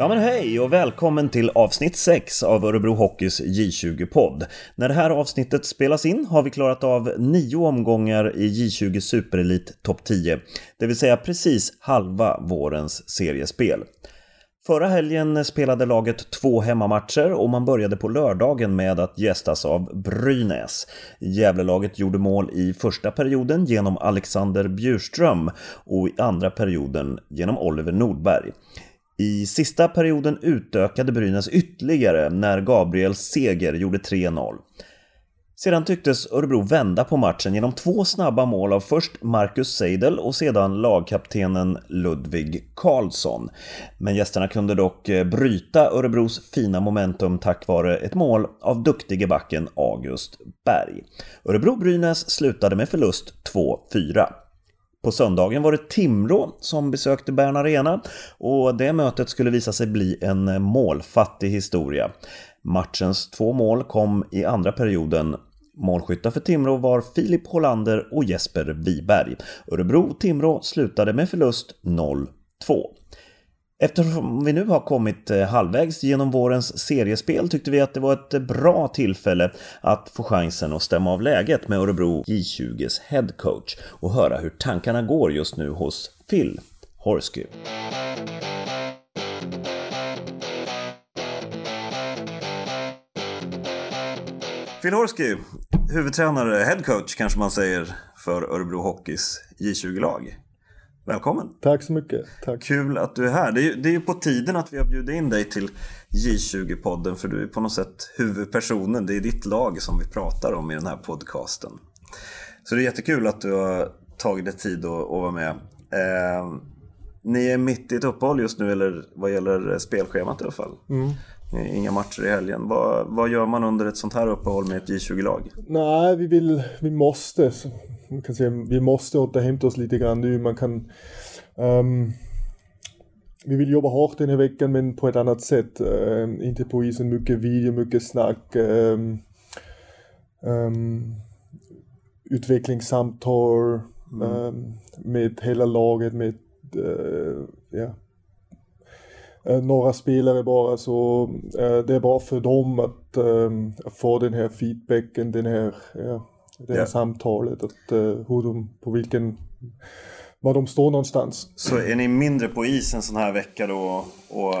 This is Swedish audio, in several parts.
Ja men hej och välkommen till avsnitt 6 av Örebro Hockeys J20-podd. När det här avsnittet spelas in har vi klarat av nio omgångar i J20 Superelit Topp 10, det vill säga precis halva vårens seriespel. Förra helgen spelade laget två hemmamatcher och man började på lördagen med att gästas av Brynäs. Gävlelaget gjorde mål i första perioden genom Alexander Bjurström och i andra perioden genom Oliver Nordberg. I sista perioden utökade Brynäs ytterligare när Gabriel Seger gjorde 3-0. Sedan tycktes Örebro vända på matchen genom två snabba mål av först Marcus Seidel och sedan lagkaptenen Ludvig Karlsson. Men gästerna kunde dock eh, bryta Örebros fina momentum tack vare ett mål av duktige backen August Berg. Örebro-Brynäs slutade med förlust 2-4. På söndagen var det Timrå som besökte Bern Arena och det mötet skulle visa sig bli en målfattig historia. Matchens två mål kom i andra perioden. Målskyttar för Timrå var Filip Hollander och Jesper Wiberg. Örebro-Timrå slutade med förlust 0-2. Eftersom vi nu har kommit eh, halvvägs genom vårens seriespel tyckte vi att det var ett eh, bra tillfälle att få chansen att stämma av läget med Örebro J20s headcoach och höra hur tankarna går just nu hos Phil Horsky. Phil Horsky, huvudtränare, headcoach kanske man säger, för Örebro Hockeys J20-lag. Välkommen! Tack så mycket! Tack. Kul att du är här. Det är, ju, det är ju på tiden att vi har bjudit in dig till J20-podden för du är på något sätt huvudpersonen. Det är ditt lag som vi pratar om i den här podcasten. Så det är jättekul att du har tagit dig tid att, att vara med. Eh, ni är mitt i ett uppehåll just nu, eller vad gäller spelschemat i alla fall. Mm. Inga matcher i helgen. Vad, vad gör man under ett sånt här uppehåll med ett J20-lag? Nej, vi, vill, vi måste man kan säga, vi måste återhämta oss lite grann nu. Man kan, um, vi vill jobba hårt den här veckan men på ett annat sätt. Uh, inte på isen, mycket video, mycket snack. Um, um, utvecklingssamtal mm. med hela laget, med uh, ja, några spelare bara så uh, det är bra för dem att få den här feedbacken, den här det här ja. samtalet, att, hur de, på vilken, var de står någonstans. Så är ni mindre på is en sån här vecka då och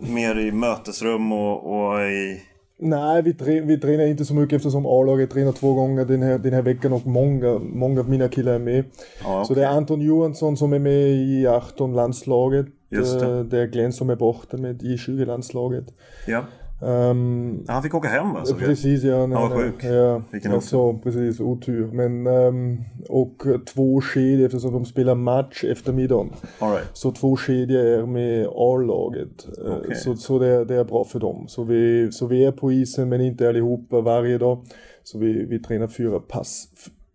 mer i mötesrum och, och i Nej, vi, tre, vi tränar inte så mycket eftersom A-laget tränar två gånger den här, den här veckan och många, många av mina killar är med. Ah, okay. Så det är Anton Johansson som är med i 18-landslaget. Just det. Eh, det är Glenn som är borta med i 20-landslaget. Ja. Um, han fick åka hem va? Precis ja. Han var sjuk. Ja, Vilken alltså, precis, otur. Men, um, och två kedjor eftersom de spelar match eftermiddagen. All right. Så två kedjor är med A-laget. Eh, okay. Så, så det, det, är bra för dem. Så vi, så vi är på isen men inte allihopa varje dag. Så vi, vi tränar fyra pass,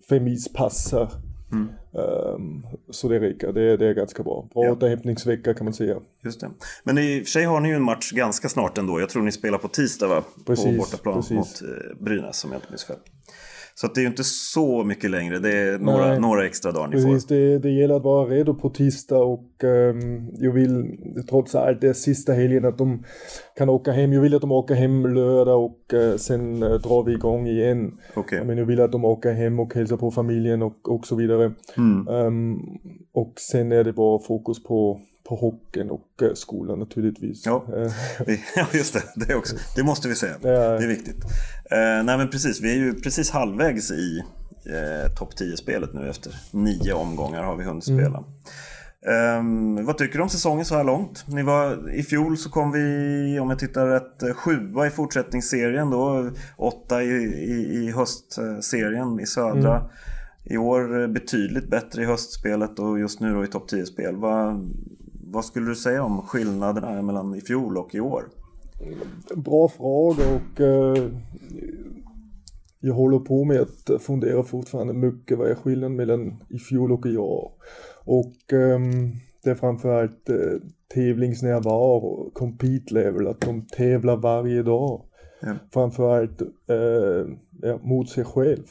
fem ispassar Mm. Um, så det räcker, det, det är ganska bra. Bra ja. återhämtningsvecka kan man säga. Just det. Men i och för sig har ni ju en match ganska snart ändå. Jag tror ni spelar på tisdag va? Precis, på bortaplan precis. mot eh, Brynäs om jag inte minns fel. Så det är ju inte så mycket längre, det är några, några extra dagar ni Precis, får. Det, det gäller att vara redo på tisdag och um, jag vill trots allt det är sista helgen att de kan åka hem. Jag vill att de åker hem lördag och uh, sen uh, drar vi igång igen. Okay. Men jag vill att de åker hem och hälsar på familjen och, och så vidare. Mm. Um, och sen är det bara fokus på på hockeyn och eh, skolan naturligtvis. Ja, ja just det. Det, också. det måste vi säga. Det är viktigt. Eh, nej men precis, vi är ju precis halvvägs i eh, topp 10-spelet nu efter nio omgångar har vi hunnit mm. spela. Mm. Um, vad tycker du om säsongen så här långt? Ni var, I fjol så kom vi, om jag tittar rätt, eh, sjua i fortsättningsserien då. Åtta i, i, i höstserien i södra. Mm. I år betydligt bättre i höstspelet och just nu då i topp 10-spel. Vad, vad skulle du säga om skillnaderna mellan i fjol och i år? Bra fråga och eh, jag håller på med att fundera fortfarande mycket vad är skillnaden mellan i fjol och i år. Och eh, det är framförallt eh, tävlingsnärvaro, compete level, att de tävlar varje dag. Ja. Framförallt eh, ja, mot sig själv.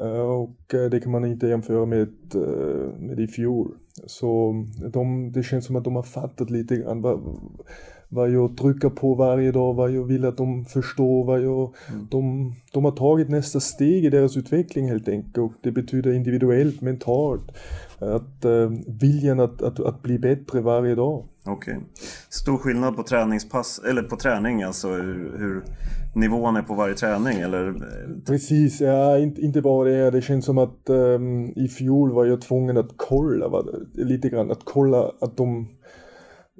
Uh, och uh, det kan man inte jämföra med, uh, med i fjol. Så de, det känns som att de har fattat lite grann vad, vad jag trycker på varje dag, vad jag vill att de förstår, vad jag, mm. de, de har tagit nästa steg i deras utveckling helt enkelt och det betyder individuellt, mentalt, att uh, viljan att, att, att bli bättre varje dag. Okej. Okay. Stor skillnad på träningspass, eller på träning alltså, hur, hur nivån är på varje träning eller? Precis, ja, inte, inte bara det. Det känns som att um, i fjol var jag tvungen att kolla va, lite grann, att kolla att de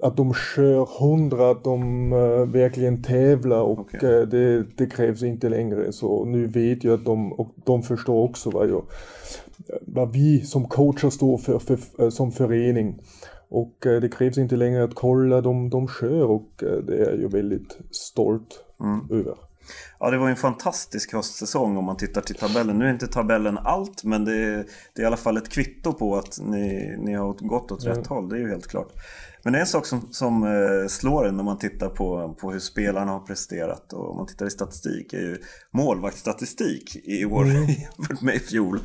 att de kör hundra, att de uh, verkligen tävlar och okay. uh, det, det, krävs inte längre. Så nu vet jag att de, och de förstår också vad, jag, vad vi som coacher står för, för, för som förening. Och det krävs inte längre att kolla, de, de kör och det är jag väldigt stolt mm. över. Ja, det var en fantastisk höstsäsong om man tittar till tabellen. Nu är inte tabellen allt, men det är, det är i alla fall ett kvitto på att ni, ni har gått åt rätt mm. håll. Det är ju helt klart. Men det är en sak som, som eh, slår en när man tittar på, på hur spelarna har presterat och om man tittar i statistik är ju målvaktsstatistik i år mm. jämfört med i fjol.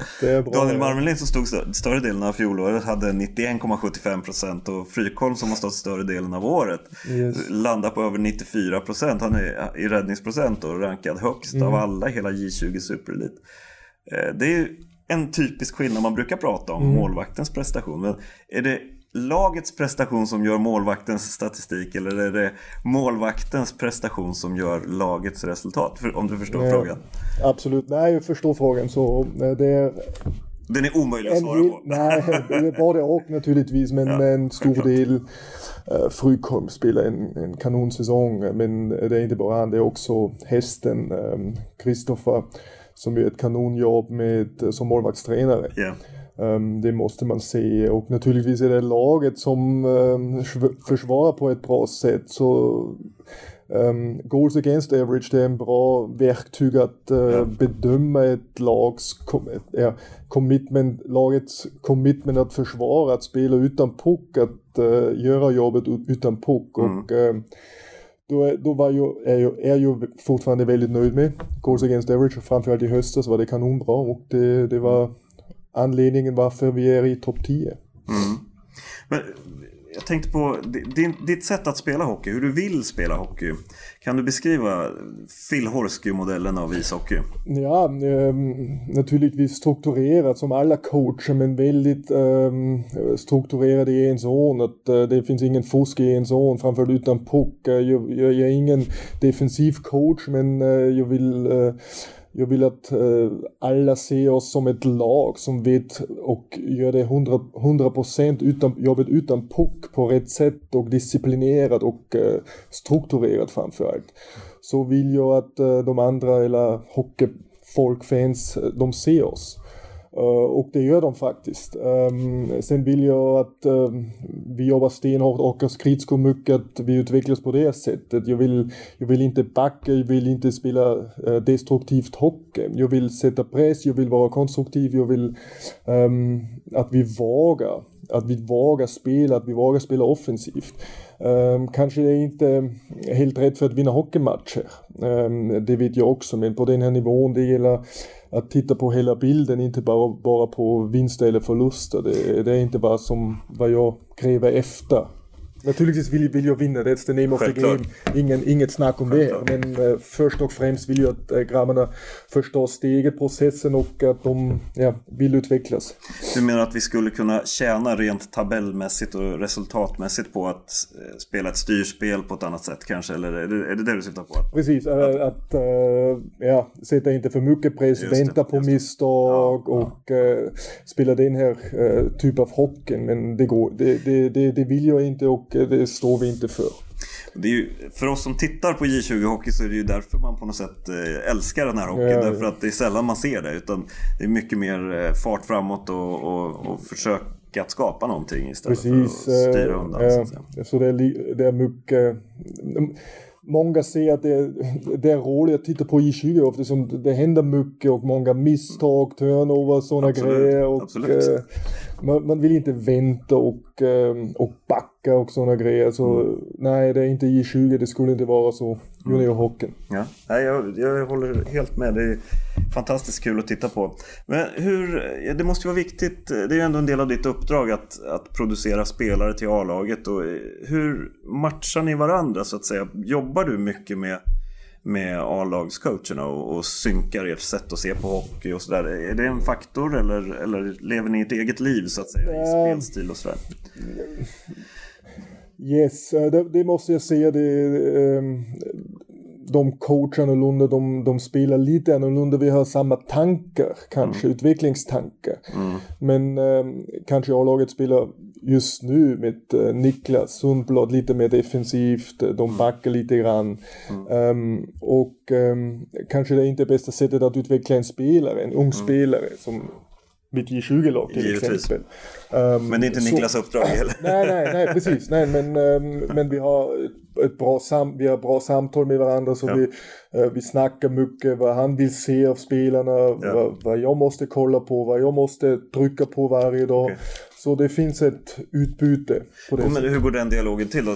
Daniel Marmelin som stod större delen av fjolåret hade 91,75% och Frykholm som har stått större delen av året yes. landar på över 94%. Han är i räddningsprocent och rankad högst mm. av alla i hela J20 Superelit. Eh, det är ju en typisk skillnad man brukar prata om, mm. målvaktens prestation. Men är det lagets prestation som gör målvaktens statistik eller är det målvaktens prestation som gör lagets resultat? Om du förstår nej, frågan? Absolut, nej jag förstår frågan så det är den är omöjlig att svara på. Nej, det är både och naturligtvis, men ja, en stor del uh, Frykholm spelar en, en kanonsäsong, men det är inte bara han, det är också hästen Kristoffer um, som gör ett kanonjobb med, som målvaktstränare. Yeah. Um, det måste man se och naturligtvis är det laget som um, försvarar på ett bra sätt. Så um, Goals against average det är en bra verktyg att uh, bedöma ett lags ja, commitment, lagets commitment att försvara, att spela utan puck, att uh, göra jobbet utan puck. Mm. Och, uh, då, då var jag, är, jag, är jag fortfarande väldigt nöjd med Goals against average. Framförallt i höstas var det kanonbra och det, det var anledningen varför vi är i topp 10. Mm. Men jag tänkte på din, ditt sätt att spela hockey, hur du vill spela hockey. Kan du beskriva Phil Horsky-modellen av ishockey? Ja, eh, naturligtvis strukturerat som alla coacher men väldigt eh, strukturerat i en zon. Att, eh, det finns ingen fusk i en zon, framförallt utan puck. Jag, jag, jag, är ingen defensiv coach men eh, jag vill eh, jag vill att eh, alla ser oss som ett lag som vet och gör det 100%, procent utan, jobbet utan puck på rätt sätt och disciplinerat och eh, strukturerat framförallt. Så vill jag att eh, de andra eller hockeyfolk, fans, de ser oss. Eh, och det gör de faktiskt. Ehm, sen vill jag att ehm, vi jobbar stenhårt och skridskor mycket, att vi utvecklas på det sättet. Jag vill, jag vill inte backa, jag vill inte spela eh, destruktivt hockey. Jag vill sätta press, jag vill vara konstruktiv, jag vill um, att vi vågar. Att vi vågar spela, att vi vågar spela offensivt. Um, kanske är inte helt rätt för att vinna hockeymatcher. Um, det vet jag också, men på den här nivån det gäller att titta på hela bilden, inte bara, bara på vinster eller förluster. Det, det är inte bara som vad jag kräver efter Naturligtvis vill, vill jag vinna, that's the name of the game. Ingen, inget snack om Självklart. det. Men uh, först och främst vill jag att uh, grabbarna förstår steget, processen och att de ja, vill utvecklas. Du menar att vi skulle kunna tjäna rent tabellmässigt och resultatmässigt på att uh, spela ett styrspel på ett annat sätt kanske? Eller är det är det, det du syftar på? Precis, att, att ja, sätta inte för mycket press, vänta det, på misstag ja, och ja. spela den här uh, typ av hockey. Men det går, det, det, det, det vill jag inte och det står vi inte för. Det är ju, för oss som tittar på J20 Hockey så är det ju därför man på något sätt eh, älskar den här hockeyn. Ja, Därför att det är sällan man ser det. Utan det är mycket mer eh, fart framåt och, och, och försöka att skapa någonting istället Precis, för att styra undan. Ja, så, så det, är, det är mycket många ser att det är, det är roligt att titta på J20 eftersom det händer mycket och många misstag, turnover, sådana grejer. Och, absolut. Eh, man, man, vill inte vänta och, ehm, och backa och sådana grejer. Så mm. nej, det är inte J20, det skulle inte vara så. Juniorhockeyn. Ja, nej, jag, jag håller helt med. Det är fantastiskt kul att titta på. Men hur, det måste ju vara viktigt, det är ju ändå en del av ditt uppdrag att, att producera spelare till A-laget. Och hur matchar ni varandra så att säga? Jobbar du mycket med med A-lagscoacherna och, och synkar ert sätt att se på hockey och sådär. Är det en faktor eller, eller lever ni ett eget liv så att säga i spelstil och sådär? Yes, eh, det, det måste jag säga. Det, ehm, de coachar annorlunda, de, de spelar lite annorlunda. Vi har samma tankar, kanske mm. utvecklingstankar. Mm. Men eh, kanske A-laget spelar just nu med uh, Niklas Sundblad lite mer defensivt, de mm. backar lite grann. Um, och um, kanske det är inte bästa sättet att utveckla en spelare, en ung mm. spelare som mitt J20-lag till Givetvis. exempel. Um, men det är inte Niklas så, uppdrag heller. nej, nej, nej, precis. Nej, men, um, men vi har ett bra, sam, vi har bra samtal med varandra så ja. vi, uh, vi snackar mycket vad han vill se av spelarna, ja. vad, vad jag måste kolla på, vad jag måste trycka på varje dag. Okay. Så det finns ett utbyte. Men hur går den dialogen till då?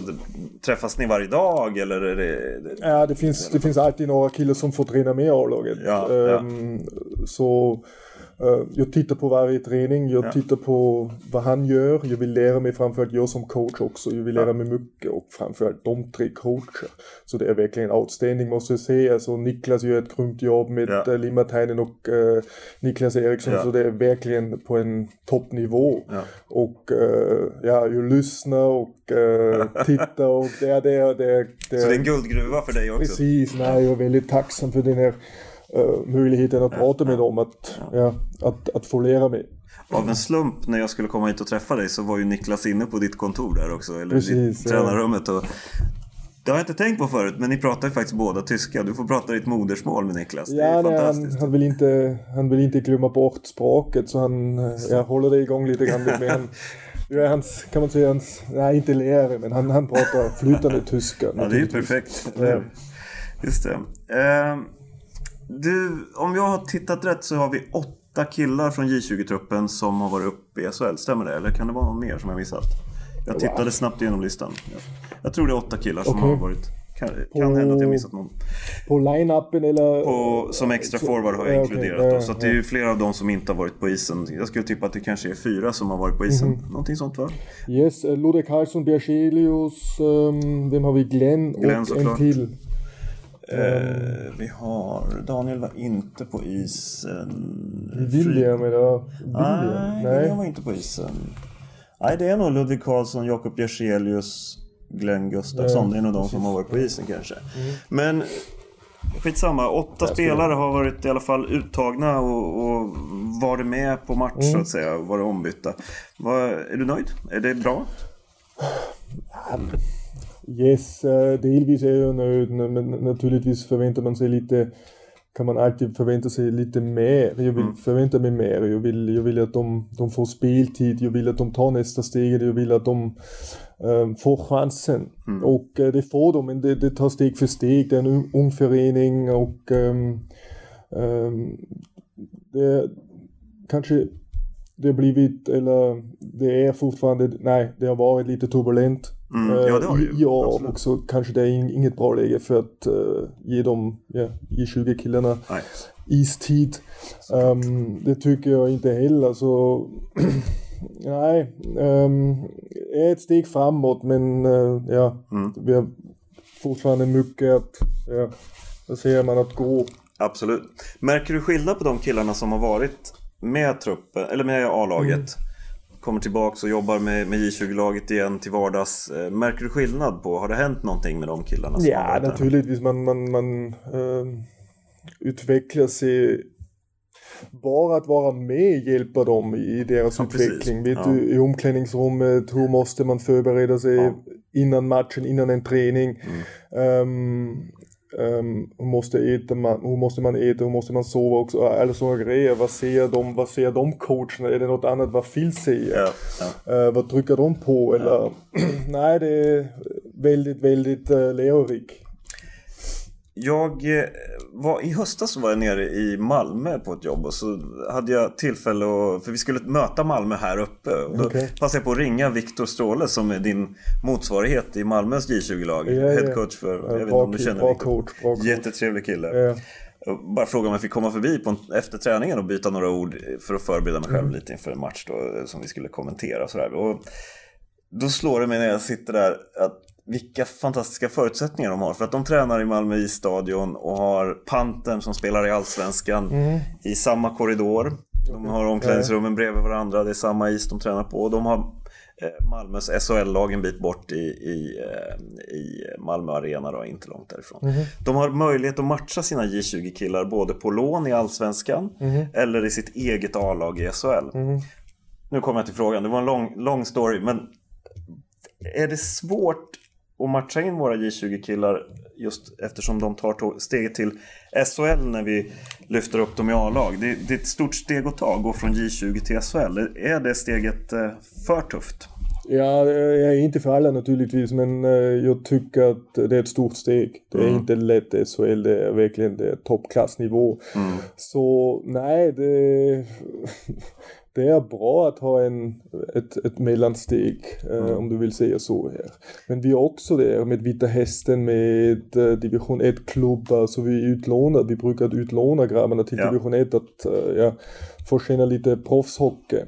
Träffas ni varje dag eller? Är det... Ja, det finns, det finns alltid några killar som får träna med A-laget. Ja, um, så jag tittar på varje träning, jag ja. tittar på vad han gör. Jag vill lära mig framförallt, jag som coach också, jag vill lära mig mycket och framförallt de tre coacher. Så det är verkligen outstanding måste jag säga. Alltså Niklas gör ett grymt jobb med ja. uh, Limatainen och uh, Niklas Eriksson. Ja. Så det är verkligen på en toppnivå. Ja. Och uh, ja, jag lyssnar och uh, tittar och det är det, det, det. Så det är en guldgruva för dig också? Precis, nej, jag är väldigt tacksam för den här uh, möjligheten att prata med dem, att, ja. att, att få lära mig. Av en slump när jag skulle komma hit och träffa dig så var ju Niklas inne på ditt kontor där också, eller Precis, ditt tränarrummet. Och det har jag inte tänkt på förut, men ni pratar ju faktiskt båda tyska. Du får prata ditt modersmål med Niklas. Det ja, nej, han, han, vill inte, han vill inte glömma bort språket så han jag håller det igång lite grann. Med han, är hans, kan man säga, hans, nej inte lärare, men han, han pratar flytande tyska. Ja, det är ju perfekt. Ja. Just det. Uh, du, om jag har tittat rätt så har vi åtta killar från J20-truppen som har varit uppe i SHL, stämmer det? Eller kan det vara någon mer som jag missat? Jag tittade wow. snabbt igenom listan. Jag tror det är åtta killar som okay. har varit... Kan, på, kan hända att jag missat någon. På line-upen eller? På, som extra forward har jag inkluderat okay. då, Så det är ju flera av dem som inte har varit på isen. Jag skulle tippa att det kanske är fyra som har varit på isen. Mm -hmm. Någonting sånt va? Yes, uh, Ludek Karlsson, Berzelius, um, vem har vi? Glenn, Glenn och såklart. en till. Eh, vi har... Daniel var inte på isen. William eller? Nej, Nej, William var inte på isen. Nej, det är nog Ludvig Karlsson, Jakob Jerselius, Glenn Gustafsson. Det är nog de som har varit på isen kanske. Mm. Men skitsamma. Åtta spelare har varit i alla fall uttagna och, och varit med på match mm. så att säga. Varit ombytta. Var, är du nöjd? Är det bra? Yes, uh, delvis är jag nöjd, men naturligtvis förväntar man sig lite kan man alltid förvänta sig lite mer. Jag vill mm. förvänta mig mer. Jag vill, jag vill att de, de får speltid. Jag vill att de tar nästa steg. Jag vill att de um, får chansen. Mm. Och uh, det får de, men det, det tar steg för steg. Det är en ung förening och um, um, det kanske det har blivit, eller det är fortfarande, nej, det har varit lite turbulent. Mm, ja, det har ju. Ja, Absolut. och så kanske det är inget bra läge för att uh, ge dem, ja, ge 20 killarna nej. istid. Um, det tycker jag inte heller, så nej, um, är ett steg framåt, men uh, ja, mm. vi har fortfarande mycket att, ja, vad säger man, att gå. Absolut. Märker du skillnad på de killarna som har varit med truppen, eller med A-laget mm. Kommer tillbaks och jobbar med, med J20-laget igen till vardags eh, Märker du skillnad på, har det hänt någonting med de killarna? Som ja, naturligtvis man, man, man äh, utvecklar sig bara att vara med hjälper dem i deras ja, utveckling. Vet ja. du, I omklädningsrummet, hur måste man förbereda sig ja. innan matchen, innan en träning. Mm. Um, Um, hur, måste äta man, hur måste man äta, hur måste man sova också, alla sådana grejer. Vad ser de, vad ser de coacherna? Är det något annat vad Phil säger? Ja, ja. Uh, vad trycker de på? Eller, nej, det är väldigt, väldigt uh, lärorikt. Jag eh, var, i höstas var jag nere i Malmö på ett jobb och så hade jag tillfälle att, för vi skulle möta Malmö här uppe. Och då Okej. passade jag på att ringa Viktor Stråle som är din motsvarighet i Malmös J20-lag. Ja, ja. Headcoach för, jag vet inte om du känner bra Viktor. coach, bra coach. Jättetrevlig kille. Och Bara fråga om jag fick komma förbi på en, efter träningen och byta några ord för att förbereda mig Mm. själv lite inför en match då, som vi skulle kommentera. Och sådär. Och då slår det mig när jag sitter där att vilka fantastiska förutsättningar de har. För att de tränar i Malmö isstadion och har Pantern som spelar i Allsvenskan Mm. i samma korridor. De har omklädningsrummen bredvid varandra, det är samma is de tränar på. De har eh, Malmös SHL-lag en bit bort i, i, eh, i Malmö Arena, då, inte långt därifrån. De har möjlighet att matcha sina J20-killar både på lån i Allsvenskan eller i sitt eget A-lag i SHL. Nu kommer jag till frågan, det var en lång, lång story, men är det svårt att matcha in våra J20-killar just eftersom de tar steget till SHL när vi lyfter upp dem i A-lag? Det, det är ett stort steg att ta, gå från J20 till SHL. Är det steget eh, för tufft? Ja, jag är inte för alla naturligtvis, men eh, jag tycker att det är ett stort steg. Det är inte lätt SHL, det är verkligen det är toppklassnivå. Så nej, det, det är bra att ha en, ett, ett mellansteg, eh, om du vill säga så här. Men vi är också där med Vita Hästen, med eh, division 1-klubbar, så vi utlånar, vi brukar utlåna grabbarna till Ja. division 1 att eh, ja, få känna lite proffshockey.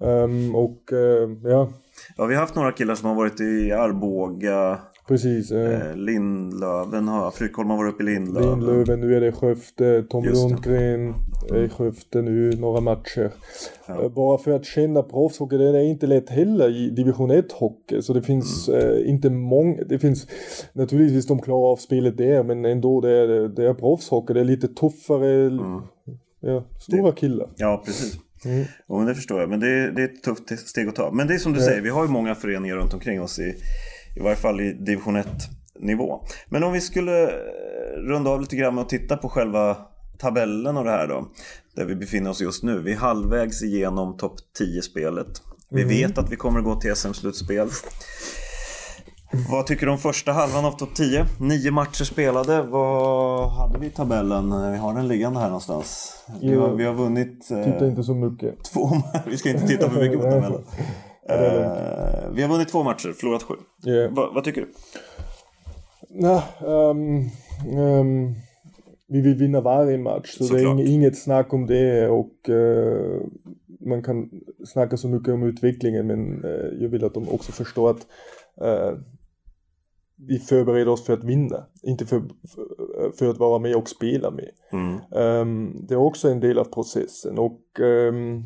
Ehm, och eh, ja, Ja, vi har haft några killar som har varit i Arboga, precis. eh, eh, Lindlöven, har, Frykholm har varit uppe i Lindlöven. Lindlöven, nu är det Skövde, Tom Just det. Lundgren är i Skövde nu några matcher. Ja. Eh, Bara för att känna proffshockey, det är inte lätt heller i division 1 hockey. Så det finns Mm. eh, inte många, det finns naturligtvis de klarar av spelet där men ändå det är, det är proffshockey, det är lite tuffare, Mm. ja, stora killar. Ja, precis. Mm. Men det förstår jag. Men det är, det är ett tufft steg att ta. Men det är som du Ja. säger, vi har ju många föreningar runt omkring oss i, i varje fall i division 1-nivå. Men om vi skulle eh, runda av lite grann att titta på själva tabellen och det här då. Där vi befinner oss just nu. Vi är halvvägs igenom topp 10-spelet. Vi Mm. vet att vi kommer att gå till SM-slutspel. Vad tycker du om första halvan av topp 10? Nio matcher spelade. Vad hade vi i tabellen? Vi har den liggande här någonstans. Vi har, vi har vunnit... eh, Titta inte så mycket. Två Vi ska inte titta för mycket på tabellen. Eh, vi har vunnit två matcher, förlorat sju. Ja. Va, vad tycker du? Nej, ehm, ehm, vi vill vinna varje match så det är Såklart. inget, snack om det och eh, man kan snacka så mycket om utvecklingen men eh, jag vill att de också förstår att eh, vi förbereder oss för att vinna, inte för, för, för att vara med och spela med. Mm. Ehm, det är också en del av processen och ehm,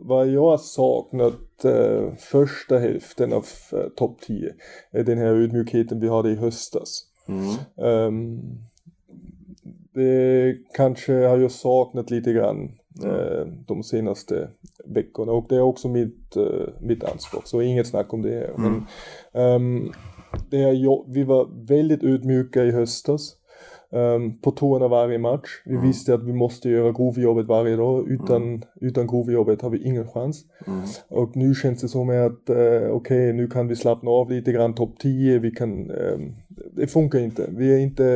vad jag har saknat eh, första hälften av uh, topp 10 är den här ödmjukheten vi hade i höstas. Mm. Ehm, det kanske har jag saknat lite grann eh, de senaste veckorna och det är också mitt, mitt ansvar så inget snack om det. här. Men, det är, vi var väldigt ödmjuka i höstas. Um, på tårna varje match. Vi visste att vi måste göra grovjobbet varje dag. Utan, utan grovjobbet har vi ingen chans. Mm. Och nu känns det som att eh, okej, nu kan vi slappna av lite grann, topp 10, vi kan, ehm, det funkar inte. Vi är inte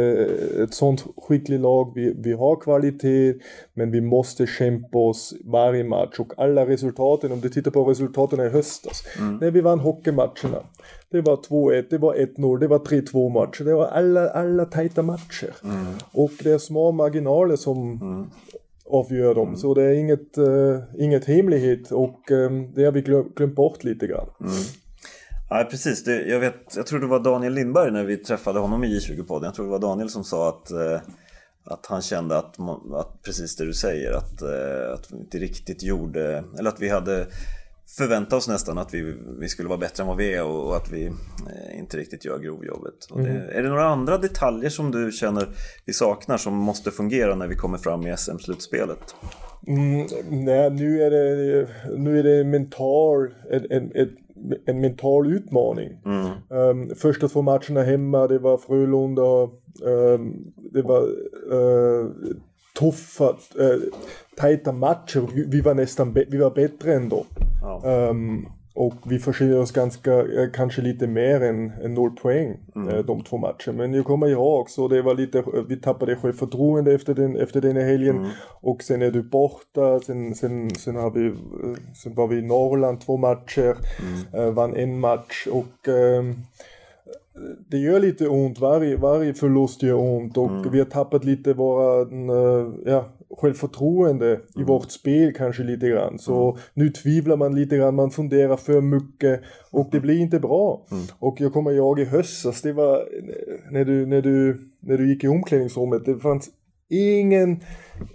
ett sånt skickligt lag, vi, vi har kvalitet, men vi måste kämpa oss varje match. Och alla resultaten, om du tittar på resultaten i höstas, när vi vann hockeymatcherna, det var 2-1, det var 1-0, det var 3-2 matcher, det var alla, alla tajta matcher. Och det är små marginaler som avgör dem. Så det är inget, eh, inget hemlighet. Och eh, det har vi glöm, glömt bort lite grann. Nej, precis. Det, jag, vet, jag tror det var Daniel Lindberg när vi träffade honom i J20-podden. Jag tror det var Daniel som sa att, eh, att han kände att, att precis det du säger, att, eh, att vi inte riktigt gjorde, eller att vi hade förväntat oss nästan att vi, vi skulle vara bättre än vad vi är och, och att vi eh, inte riktigt gör grovjobbet. Och det, Är det några andra detaljer som du känner vi saknar som måste fungera när vi kommer fram i SM-slutspelet? Mm, nej, nu är det, nu är det mental, en, en, en, en mental utmaning. Um, första två matcherna hemma, det var Frölunda, um, det var uh, tuffa, uh, tajta matcher. Vi- Vi var nästan vi var bättre ändå. Ja. Um, och vi förskiljer oss ganska, eh, kanske lite mer än, än noll poäng mm. de två matcherna. Men jag kommer ihåg också, det var lite, vi tappade självförtroende efter den, efter den helgen. Mm. Och sen är du borta, sen, sen, sen, har vi, sen var vi i Norrland två matcher, mm. vann en match och ähm, det gör lite ont, varje, varje förlust gör ont och mm. vi har tappat lite våra, ja, självförtroende i mm. vårt spel kanske lite grann. Så mm. nu tvivlar man lite grann, man funderar för mycket och det blir inte bra. Mm. Och jag kommer ihåg i höstas, det var när du, när du, när du gick i omklädningsrummet, det fanns ingen,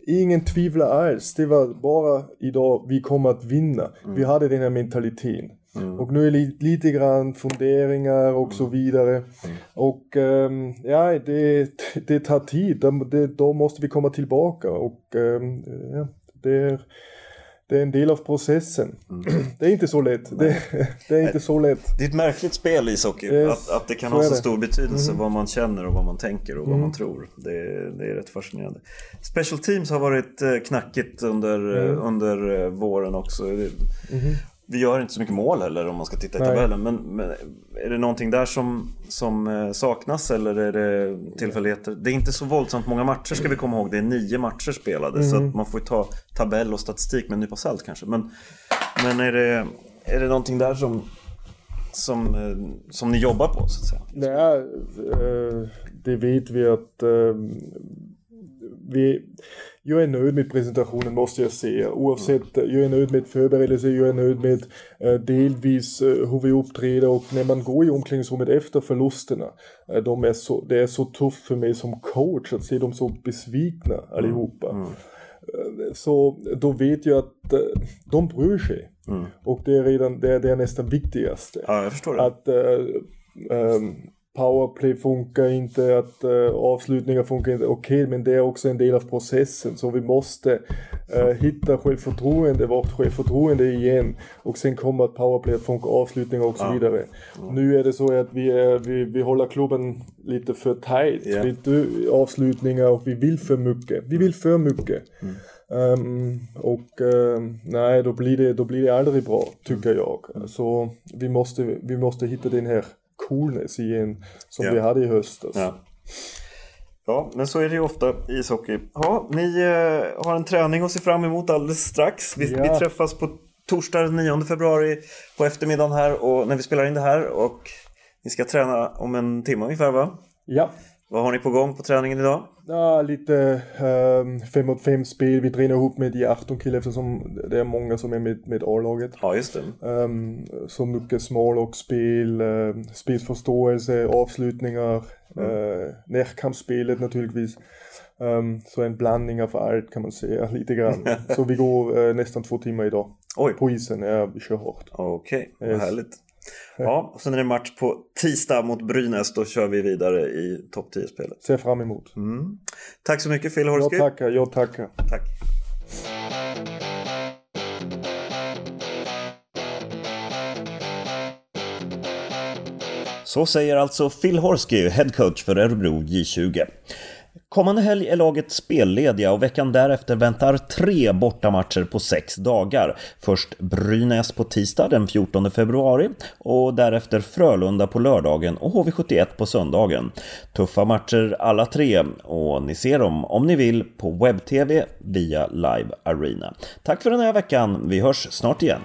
ingen tvivel alls. Det var bara idag, vi kommer att vinna. Vi mm. hade den här mentaliteten. Mm. Och nu är det lite grann funderingar och så vidare. Mm. Och um, ja, det, det tar tid. Det, då måste vi komma tillbaka och um, ja, det är det är en del av processen. Mm. Det är inte så lätt. Det, det, är inte så lätt. Det är ett märkligt spel ishockey. Yes, att, att det kan så ha så stor betydelse mm. vad man känner och vad man tänker och vad man mm. tror. Det, det, är rätt fascinerande. Special Teams har varit eh, knackigt under, mm. under eh, våren också. Vi gör inte så mycket mål heller om man ska titta i tabellen. Men, men, är det någonting där som, som eh, saknas eller är det tillfälligheter? Det är inte så våldsamt många matcher ska vi komma ihåg. Det är nio matcher spelade. Mm. Så att man får ta tabell och statistik med en nypa salt kanske. Men, men är, det, är det någonting där som, som, eh, som ni jobbar på så att säga? Nej, eh, det vet vi att vi jag är nöjd med presentationen måste jag säga. Oavsett, mm. jag är nöjd med förberedelse, jag är nöjd med uh, delvis uh, hur vi uppträder och när man går i omklädningsrummet efter förlusterna. Uh, de är så, det är så tufft för mig som coach att se dem så besvikna allihopa. Mm. Mm. Så då vet jag att de bryr sig. Mm. Och det är redan det är, det är nästan viktigaste. Ja, jag förstår det. Att um, powerplay funkar inte, att uh, avslutningar funkar inte. Okej, okay, men det är också en del av processen. Så vi måste uh, hitta självförtroende, vårt självförtroende igen. Och sen kommer att powerplay att funka, avslutningar och så ja. vidare. Mm. Nu är det så att vi, är, vi, vi håller klubben lite för tight. Yeah. Lite avslutningar och vi vill för mycket. Vi vill för mycket. Mm. Um, och uh, nej, då blir, det, då blir det aldrig bra, tycker jag. Mm. Så vi måste, vi måste hitta den här coolness igen som ja. vi hade i höstas. Ja. ja, men så är det ju ofta i ishockey. Ja, ni eh, har en träning att se fram emot alldeles strax. Vi, vi träffas på torsdag den 9 februari på eftermiddagen här och när vi spelar in det här och ni ska träna om en timme ungefär va? Ja. Vad har ni på gång på träningen idag? Ja, lite 5 um, mot 5 spel. Vi tränar ihop med de 18 killar eftersom det är många som är med, med A-laget. Ja, just det. Um, så mycket small och spel, uh, spelsförståelse, avslutningar, mm. uh, närkampsspelet naturligtvis. Um, så en blandning av allt kan man säga lite grann. så vi går uh, nästan två timmar idag. Oj. På isen, ja, vi kör hårt. Okej, okay. yes. härligt. Ja, och sen är det match på tisdag mot Brynäs. Då kör vi vidare i topp 10-spelet. Ser fram emot. Mm. Tack så mycket Phil Horsky. Jag tackar, jag tackar. Tack. Så säger alltså Phil Horsky, headcoach för Örebro J20. Kommande helg är laget spellediga och veckan därefter väntar tre bortamatcher på sex dagar. Först Brynäs på tisdag den 14 februari och därefter Frölunda på lördagen och HV71 på söndagen. Tuffa matcher alla tre och ni ser dem om ni vill på webb-tv via Live Arena. Tack för den här veckan, vi hörs snart igen.